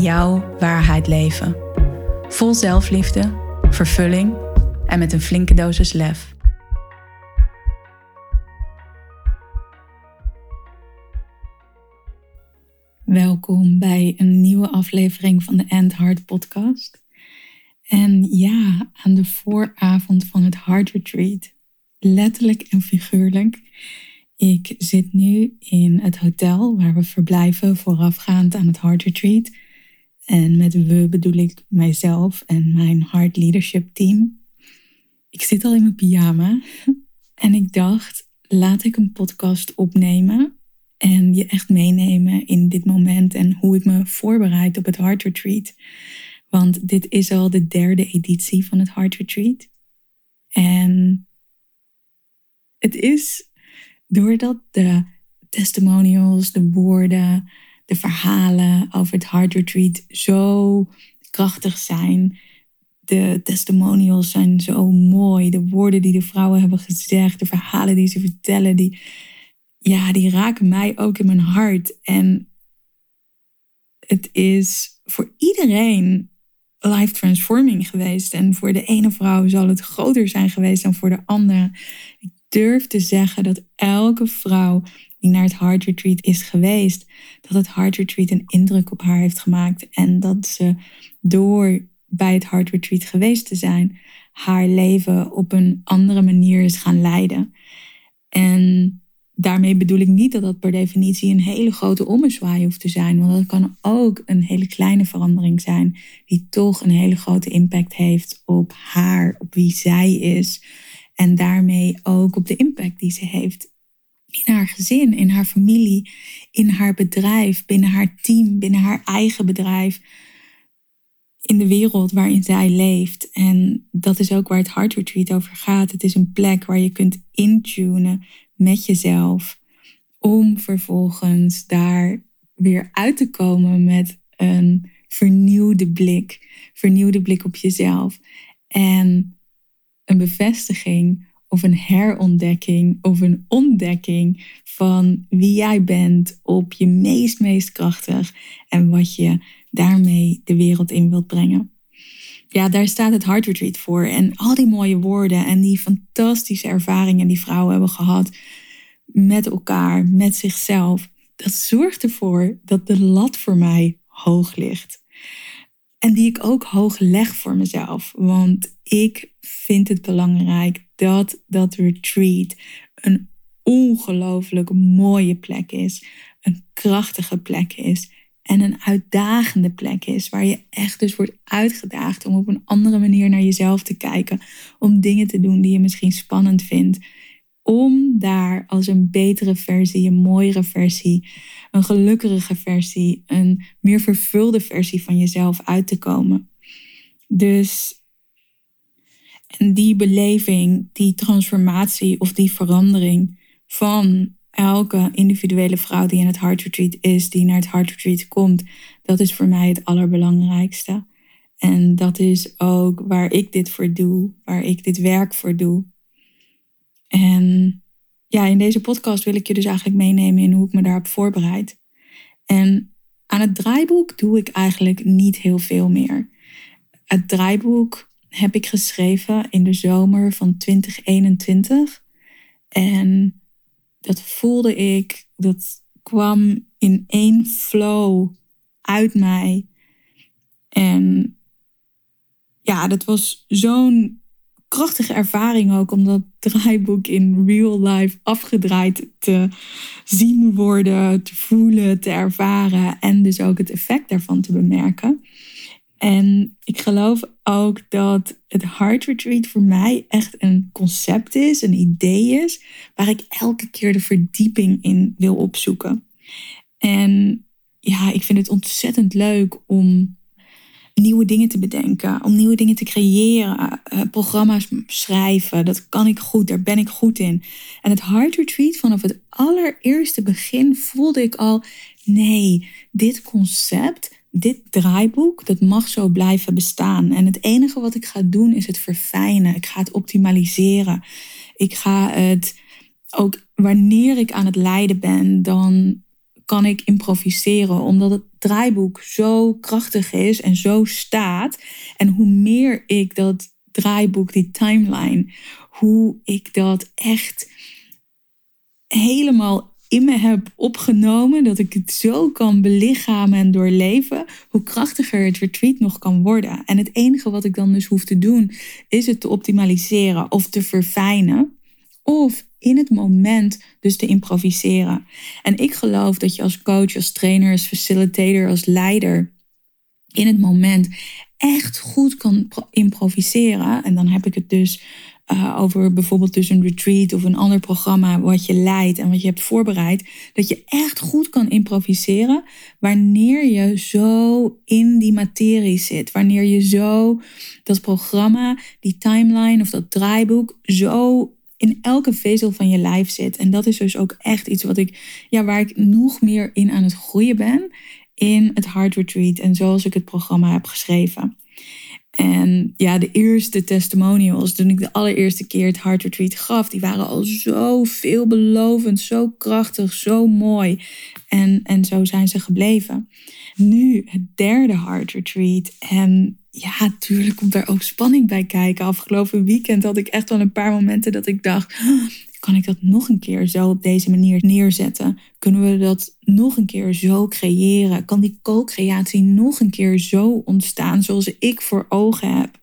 jouw waarheid leven. Vol zelfliefde, vervulling en met een flinke dosis lef. Welkom bij een nieuwe aflevering van de End Heart podcast. En ja, aan de vooravond van het Heart Retreat, letterlijk en figuurlijk. Ik zit nu in het hotel waar we verblijven voorafgaand aan het Heart Retreat. En met we bedoel ik mijzelf en mijn Heart Leadership Team. Ik zit al in mijn pyjama en ik dacht, laat ik een podcast opnemen en je echt meenemen in dit moment en hoe ik me voorbereid op het Heart Retreat. Want dit is al de derde editie van het Heart Retreat. En het is doordat de testimonials, de woorden, de verhalen over het Heart Retreat zo krachtig zijn. De testimonials zijn zo mooi. De woorden die de vrouwen hebben gezegd, de verhalen die ze vertellen, die, ja, die raken mij ook in mijn hart. En het is voor iedereen life transforming geweest. En voor de ene vrouw zal het groter zijn geweest dan voor de andere. Ik durf te zeggen dat elke vrouw naar het Heart Retreat is geweest, dat het Heart Retreat een indruk op haar heeft gemaakt en dat ze door bij het Heart Retreat geweest te zijn, haar leven op een andere manier is gaan leiden. En daarmee bedoel ik niet dat dat per definitie een hele grote ommezwaai hoeft te zijn, want dat kan ook een hele kleine verandering zijn, die toch een hele grote impact heeft op haar, op wie zij is. En daarmee ook op de impact die ze heeft in haar gezin, in haar familie, in haar bedrijf, binnen haar team, binnen haar eigen bedrijf, in de wereld waarin zij leeft. En dat is ook waar het Heart Retreat over gaat. Het is een plek waar je kunt intunen met jezelf om vervolgens daar weer uit te komen met een vernieuwde blik, vernieuwde blik op jezelf en een bevestiging of een herontdekking of een ontdekking van wie jij bent op je meest, meest krachtig en wat je daarmee de wereld in wilt brengen. Ja, daar staat het Heart Retreat voor. En al die mooie woorden en die fantastische ervaringen die vrouwen hebben gehad met elkaar, met zichzelf. Dat zorgt ervoor dat de lat voor mij hoog ligt. En die ik ook hoog leg voor mezelf. Want ik vind het belangrijk dat dat retreat een ongelooflijk mooie plek is. Een krachtige plek is. En een uitdagende plek is. Waar je echt dus wordt uitgedaagd om op een andere manier naar jezelf te kijken. Om dingen te doen die je misschien spannend vindt om daar als een betere versie, een mooiere versie, een gelukkige versie, een meer vervulde versie van jezelf uit te komen. Dus en die beleving, die transformatie of die verandering van elke individuele vrouw die in het Heart Retreat is, die naar het Heart Retreat komt, dat is voor mij het allerbelangrijkste. En dat is ook waar ik dit voor doe, waar ik dit werk voor doe. En ja, in deze podcast wil ik je dus eigenlijk meenemen in hoe ik me daarop voorbereid. En aan het draaiboek doe ik eigenlijk niet heel veel meer. Het draaiboek heb ik geschreven in de zomer van 2021. En dat voelde ik, dat kwam in één flow uit mij. En ja, dat was zo'n krachtige ervaring ook om dat draaiboek in real life afgedraaid te zien worden, te voelen, te ervaren en dus ook het effect daarvan te bemerken. En ik geloof ook dat het Heart Retreat voor mij echt een concept is, een idee is, waar ik elke keer de verdieping in wil opzoeken. En ja, ik vind het ontzettend leuk om nieuwe dingen te bedenken, om nieuwe dingen te creëren, uh, programma's schrijven. Dat kan ik goed, daar ben ik goed in. En het Heart Retreat vanaf het allereerste begin voelde ik al, nee, dit concept, dit draaiboek, dat mag zo blijven bestaan. En het enige wat ik ga doen is het verfijnen. Ik ga het optimaliseren. Ik ga het ook wanneer ik aan het leiden ben, dan kan ik improviseren, omdat het draaiboek zo krachtig is en zo staat. En hoe meer ik dat draaiboek, die timeline, hoe ik dat echt helemaal in me heb opgenomen, dat ik het zo kan belichamen en doorleven, hoe krachtiger het retreat nog kan worden. En het enige wat ik dan dus hoef te doen, is het te optimaliseren of te verfijnen. Of in het moment dus te improviseren. En ik geloof dat je als coach, als trainer, als facilitator, als leider in het moment echt goed kan improviseren. En dan heb ik het dus uh, over bijvoorbeeld dus een retreat of een ander programma wat je leidt en wat je hebt voorbereid. Dat je echt goed kan improviseren wanneer je zo in die materie zit. Wanneer je zo dat programma, die timeline of dat draaiboek zo in elke vezel van je lijf zit. En dat is dus ook echt iets wat ik, ja, waar ik nog meer in aan het groeien ben in het Heart Retreat en zoals ik het programma heb geschreven. En ja, de eerste testimonials, toen ik de allereerste keer het Heart Retreat gaf, die waren al zo veelbelovend, zo krachtig, zo mooi. En, en zo zijn ze gebleven. Nu het derde Heart Retreat. En ja, natuurlijk komt daar ook spanning bij kijken. Afgelopen weekend had ik echt wel een paar momenten dat ik dacht: kan ik dat nog een keer zo op deze manier neerzetten? Kunnen we dat nog een keer zo creëren? Kan die co-creatie nog een keer zo ontstaan zoals ik voor ogen heb?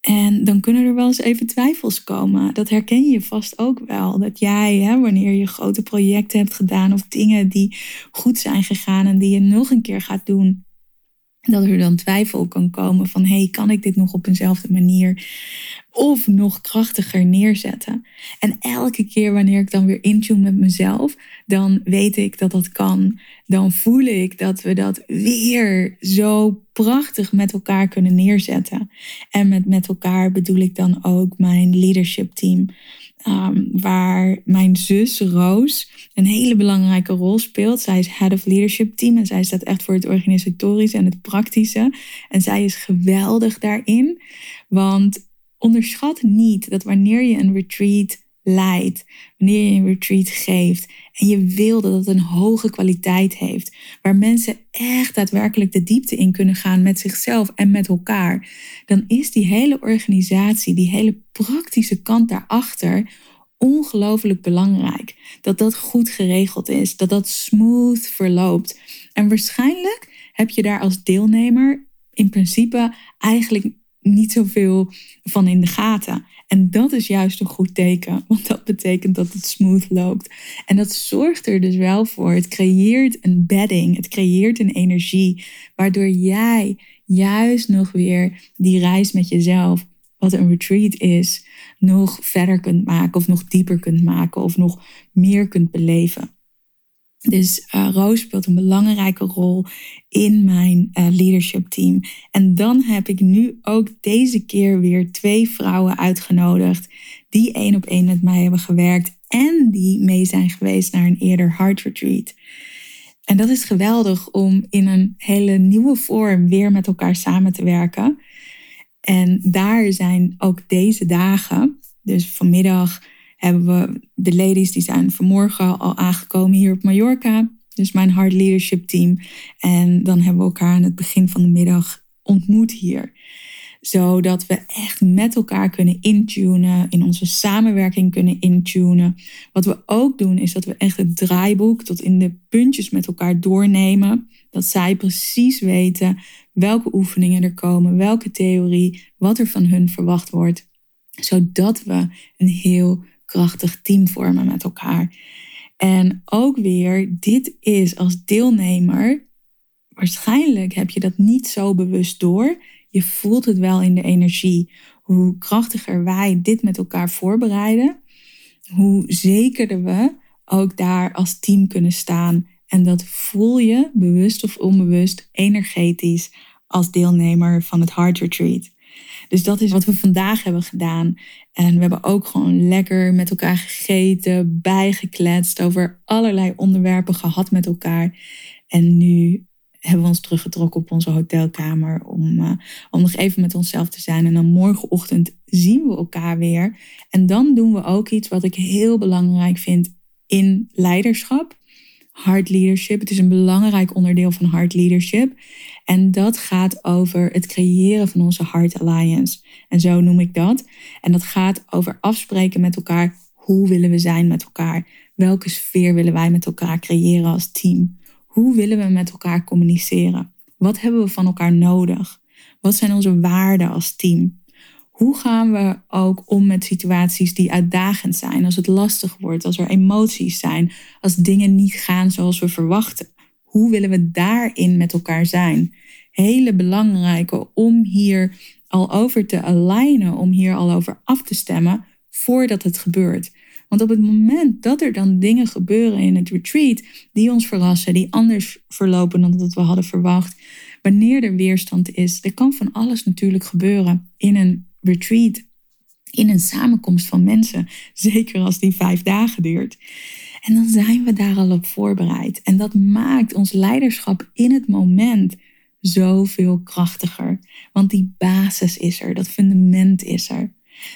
En dan kunnen er wel eens even twijfels komen. Dat herken je vast ook wel. Dat jij, hè, wanneer je grote projecten hebt gedaan of dingen die goed zijn gegaan en die je nog een keer gaat doen, dat er dan twijfel kan komen van hey, kan ik dit nog op eenzelfde manier of nog krachtiger neerzetten? En elke keer wanneer ik dan weer intune met mezelf, dan weet ik dat dat kan. Dan voel ik dat we dat weer zo prachtig met elkaar kunnen neerzetten. En met met elkaar bedoel ik dan ook mijn leadership team. Um, waar mijn zus Roos een hele belangrijke rol speelt. Zij is head of leadership team en zij staat echt voor het organisatorische en het praktische. En zij is geweldig daarin, want onderschat niet dat wanneer je een retreat wanneer je een retreat geeft en je wil dat het een hoge kwaliteit heeft, waar mensen echt daadwerkelijk de diepte in kunnen gaan met zichzelf en met elkaar, dan is die hele organisatie, die hele praktische kant daarachter ongelooflijk belangrijk. Dat dat goed geregeld is, dat dat smooth verloopt. En waarschijnlijk heb je daar als deelnemer in principe eigenlijk niet zoveel van in de gaten. En dat is juist een goed teken, want dat betekent dat het smooth loopt. En dat zorgt er dus wel voor. Het creëert een bedding, het creëert een energie, waardoor jij juist nog weer die reis met jezelf, wat een retreat is, nog verder kunt maken of nog dieper kunt maken of nog meer kunt beleven. Dus uh, Roos speelt een belangrijke rol in mijn uh, leadership team. En dan heb ik nu ook deze keer weer twee vrouwen uitgenodigd die één op één met mij hebben gewerkt en die mee zijn geweest naar een eerder heart retreat. En dat is geweldig om in een hele nieuwe vorm weer met elkaar samen te werken. En daar zijn ook deze dagen, dus vanmiddag hebben we de ladies die zijn vanmorgen al aangekomen hier op Mallorca. Dus mijn hard leadership team. En dan hebben we elkaar aan het begin van de middag ontmoet hier. Zodat we echt met elkaar kunnen intunen, in onze samenwerking kunnen intunen. Wat we ook doen is dat we echt het draaiboek tot in de puntjes met elkaar doornemen. Dat zij precies weten welke oefeningen er komen, welke theorie, wat er van hun verwacht wordt. Zodat we een heel krachtig team vormen met elkaar. En ook weer, dit is als deelnemer, waarschijnlijk heb je dat niet zo bewust door. Je voelt het wel in de energie. Hoe krachtiger wij dit met elkaar voorbereiden, hoe zekerder we ook daar als team kunnen staan En dat voel je, bewust of onbewust, energetisch als deelnemer van het Heart Retreat. Dus dat is wat we vandaag hebben gedaan. En we hebben ook gewoon lekker met elkaar gegeten, bijgekletst, over allerlei onderwerpen gehad met elkaar. En nu hebben we ons teruggetrokken op onze hotelkamer om, uh, om nog even met onszelf te zijn. En dan morgenochtend zien we elkaar weer. En dan doen we ook iets wat ik heel belangrijk vind in leiderschap. Hard leadership. Het is een belangrijk onderdeel van hard leadership. En dat gaat over het creëren van onze Heart Alliance. En zo noem ik dat. En dat gaat over afspreken met elkaar. Hoe willen we zijn met elkaar? Welke sfeer willen wij met elkaar creëren als team? Hoe willen we met elkaar communiceren? Wat hebben we van elkaar nodig? Wat zijn onze waarden als team? Hoe gaan we ook om met situaties die uitdagend zijn, als het lastig wordt, als er emoties zijn, als dingen niet gaan zoals we verwachten? Hoe willen we daarin met elkaar zijn? Hele belangrijke om hier al over te alignen, om hier al over af te stemmen voordat het gebeurt. Want op het moment dat er dan dingen gebeuren in het retreat die ons verrassen, die anders verlopen dan dat we hadden verwacht, wanneer er weerstand is, er kan van alles natuurlijk gebeuren in een retreat, in een samenkomst van mensen, zeker als die vijf dagen duurt. En dan zijn we daar al op voorbereid. En dat maakt ons leiderschap in het moment zoveel krachtiger. Want die basis is er, dat fundament is er.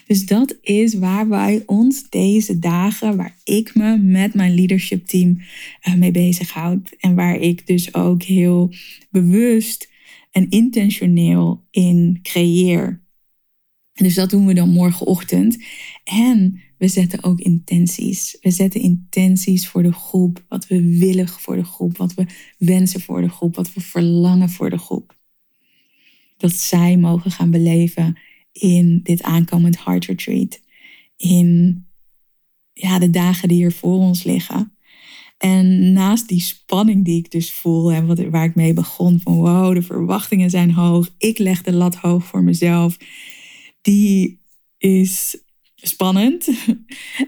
Dus dat is waar wij ons deze dagen, waar ik me met mijn leadership team uh, mee bezighoud. En waar ik dus ook heel bewust en intentioneel in creëer. Dus dat doen we dan morgenochtend. En we zetten ook intenties. We zetten intenties voor de groep. Wat we willen voor de groep. Wat we wensen voor de groep. Wat we verlangen voor de groep. Dat zij mogen gaan beleven in dit aankomend Heart Retreat. In ja, de dagen die er voor ons liggen. En naast die spanning die ik dus voel en wat, waar ik mee begon van wow, de verwachtingen zijn hoog. Ik leg de lat hoog voor mezelf. Die is spannend.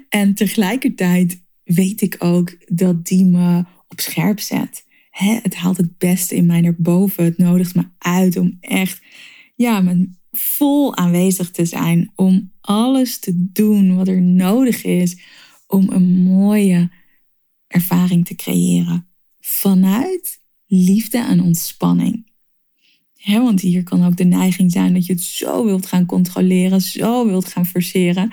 En tegelijkertijd weet ik ook dat die me op scherp zet. het haalt het beste in mij naar boven. Het nodigt me uit om echt ja, vol aanwezig te zijn. Om alles te doen wat er nodig is om een mooie ervaring te creëren. Vanuit liefde en ontspanning. Want hier kan ook de neiging zijn dat je het zo wilt gaan controleren, zo wilt gaan forceren,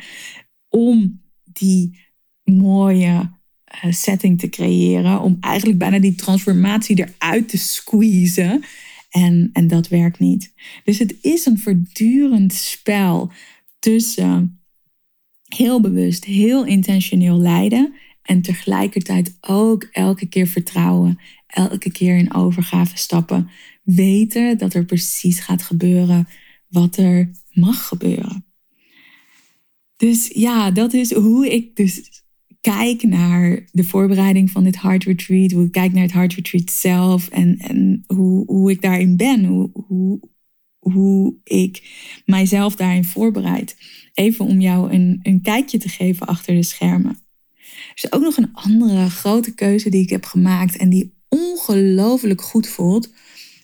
om die mooie eh, setting te creëren, om eigenlijk bijna die transformatie eruit te squeezen. En, en dat werkt niet. Dus het is een voortdurend spel tussen heel bewust, heel intentioneel leiden en tegelijkertijd ook elke keer vertrouwen, elke keer in overgave stappen, weten dat er precies gaat gebeuren wat er mag gebeuren. Dus ja, dat is hoe ik dus kijk naar de voorbereiding van dit Heart Retreat, hoe ik kijk naar het Heart Retreat zelf en, en hoe, hoe ik daarin ben, hoe, hoe, hoe ik mijzelf daarin voorbereid. Even om jou een, een kijkje te geven achter de schermen. Er is ook nog een andere grote keuze die ik heb gemaakt en die ongelooflijk goed voelt.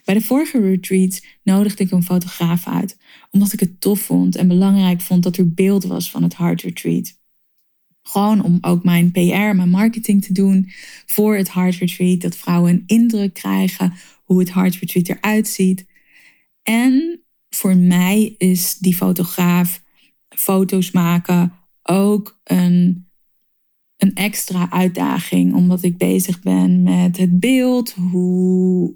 Bij de vorige retreat nodigde ik een fotograaf uit, omdat ik het tof vond en belangrijk vond dat er beeld was van het Heart Retreat. Gewoon om ook mijn PR, mijn marketing te doen voor het Heart Retreat. Dat vrouwen een indruk krijgen hoe het Heart Retreat eruit ziet. En voor mij is die fotograaf foto's maken ook een, een extra uitdaging. Omdat ik bezig ben met het beeld, hoe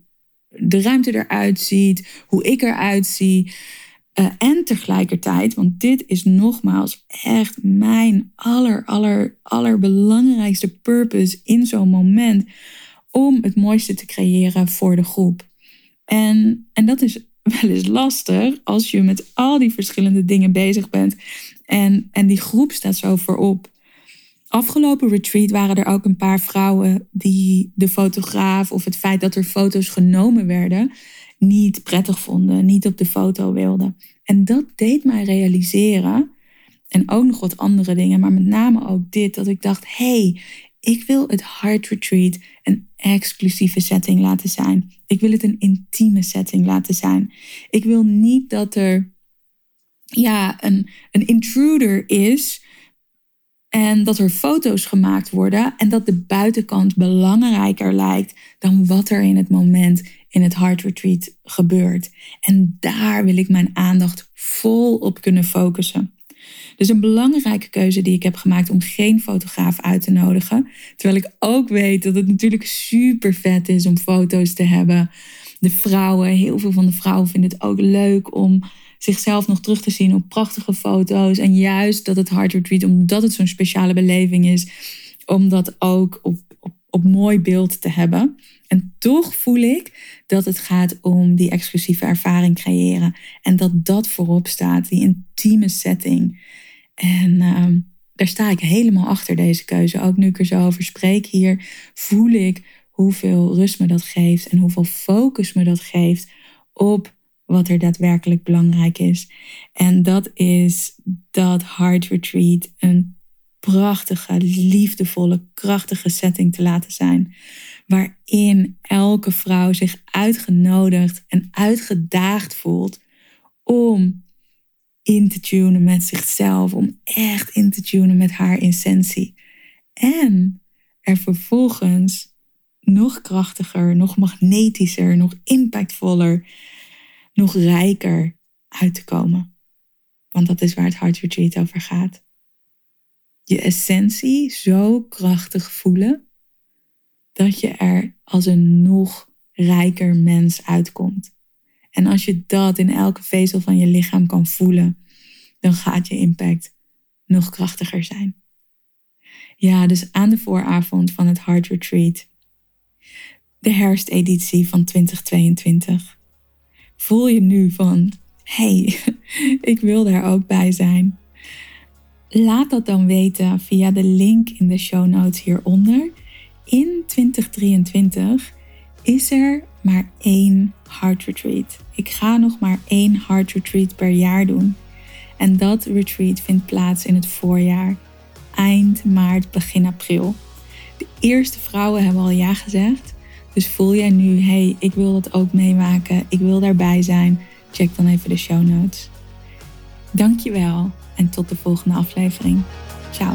de ruimte eruit ziet, hoe ik eruit zie. Uh, en tegelijkertijd, want dit is nogmaals echt mijn aller, allerbelangrijkste purpose in zo'n moment, om het mooiste te creëren voor de groep. En, en dat is wel eens lastig als je met al die verschillende dingen bezig bent en, en die groep staat zo voorop. Afgelopen retreat waren er ook een paar vrouwen die de fotograaf of het feit dat er foto's genomen werden, niet prettig vonden, niet op de foto wilden. En dat deed mij realiseren, en ook nog wat andere dingen, maar met name ook dit, dat ik dacht, hey, Ik wil het Heart Retreat een exclusieve setting laten zijn. Ik wil het een intieme setting laten zijn. Ik wil niet dat er ja, een, een intruder is en dat er foto's gemaakt worden en dat de buitenkant belangrijker lijkt dan wat er in het moment in het Heart Retreat gebeurt. En daar wil ik mijn aandacht vol op kunnen focussen. Dus een belangrijke keuze die ik heb gemaakt om geen fotograaf uit te nodigen. Terwijl ik ook weet dat het natuurlijk super vet is om foto's te hebben. De vrouwen, heel veel van de vrouwen vinden het ook leuk om zichzelf nog terug te zien op prachtige foto's. En juist dat het Heart Retreat, omdat het zo'n speciale beleving is, om dat ook op, op, mooi beeld te hebben. En toch voel ik dat het gaat om die exclusieve ervaring creëren. En dat dat voorop staat, die intieme setting. En uh, daar sta ik helemaal achter deze keuze. Ook nu ik er zo over spreek hier, voel ik hoeveel rust me dat geeft en hoeveel focus me dat geeft op wat er daadwerkelijk belangrijk is. En dat is dat Heart Retreat een prachtige, liefdevolle, krachtige setting te laten zijn. Waarin elke vrouw zich uitgenodigd en uitgedaagd voelt om in te tunen met zichzelf, om echt in te tunen met haar essentie. En er vervolgens nog krachtiger, nog magnetischer, nog impactvoller nog rijker uit te komen. Want dat is waar het Heart Retreat over gaat. Je essentie zo krachtig voelen dat je er als een nog rijker mens uitkomt. En als je dat in elke vezel van je lichaam kan voelen, dan gaat je impact nog krachtiger zijn. Ja, dus aan de vooravond van het Heart Retreat, de herfsteditie van 2022 voel je nu van, hey, ik wil daar ook bij zijn? Laat dat dan weten via de link in de show notes hieronder. In 2023 is er maar één Heart Retreat. Ik ga nog maar één Heart Retreat per jaar doen. En dat retreat vindt plaats in het voorjaar, eind maart, begin april. De eerste vrouwen hebben al ja gezegd. Dus voel jij nu, hey, ik wil dat ook meemaken, ik wil daarbij zijn, check dan even de show notes. Dankjewel en tot de volgende aflevering. Ciao.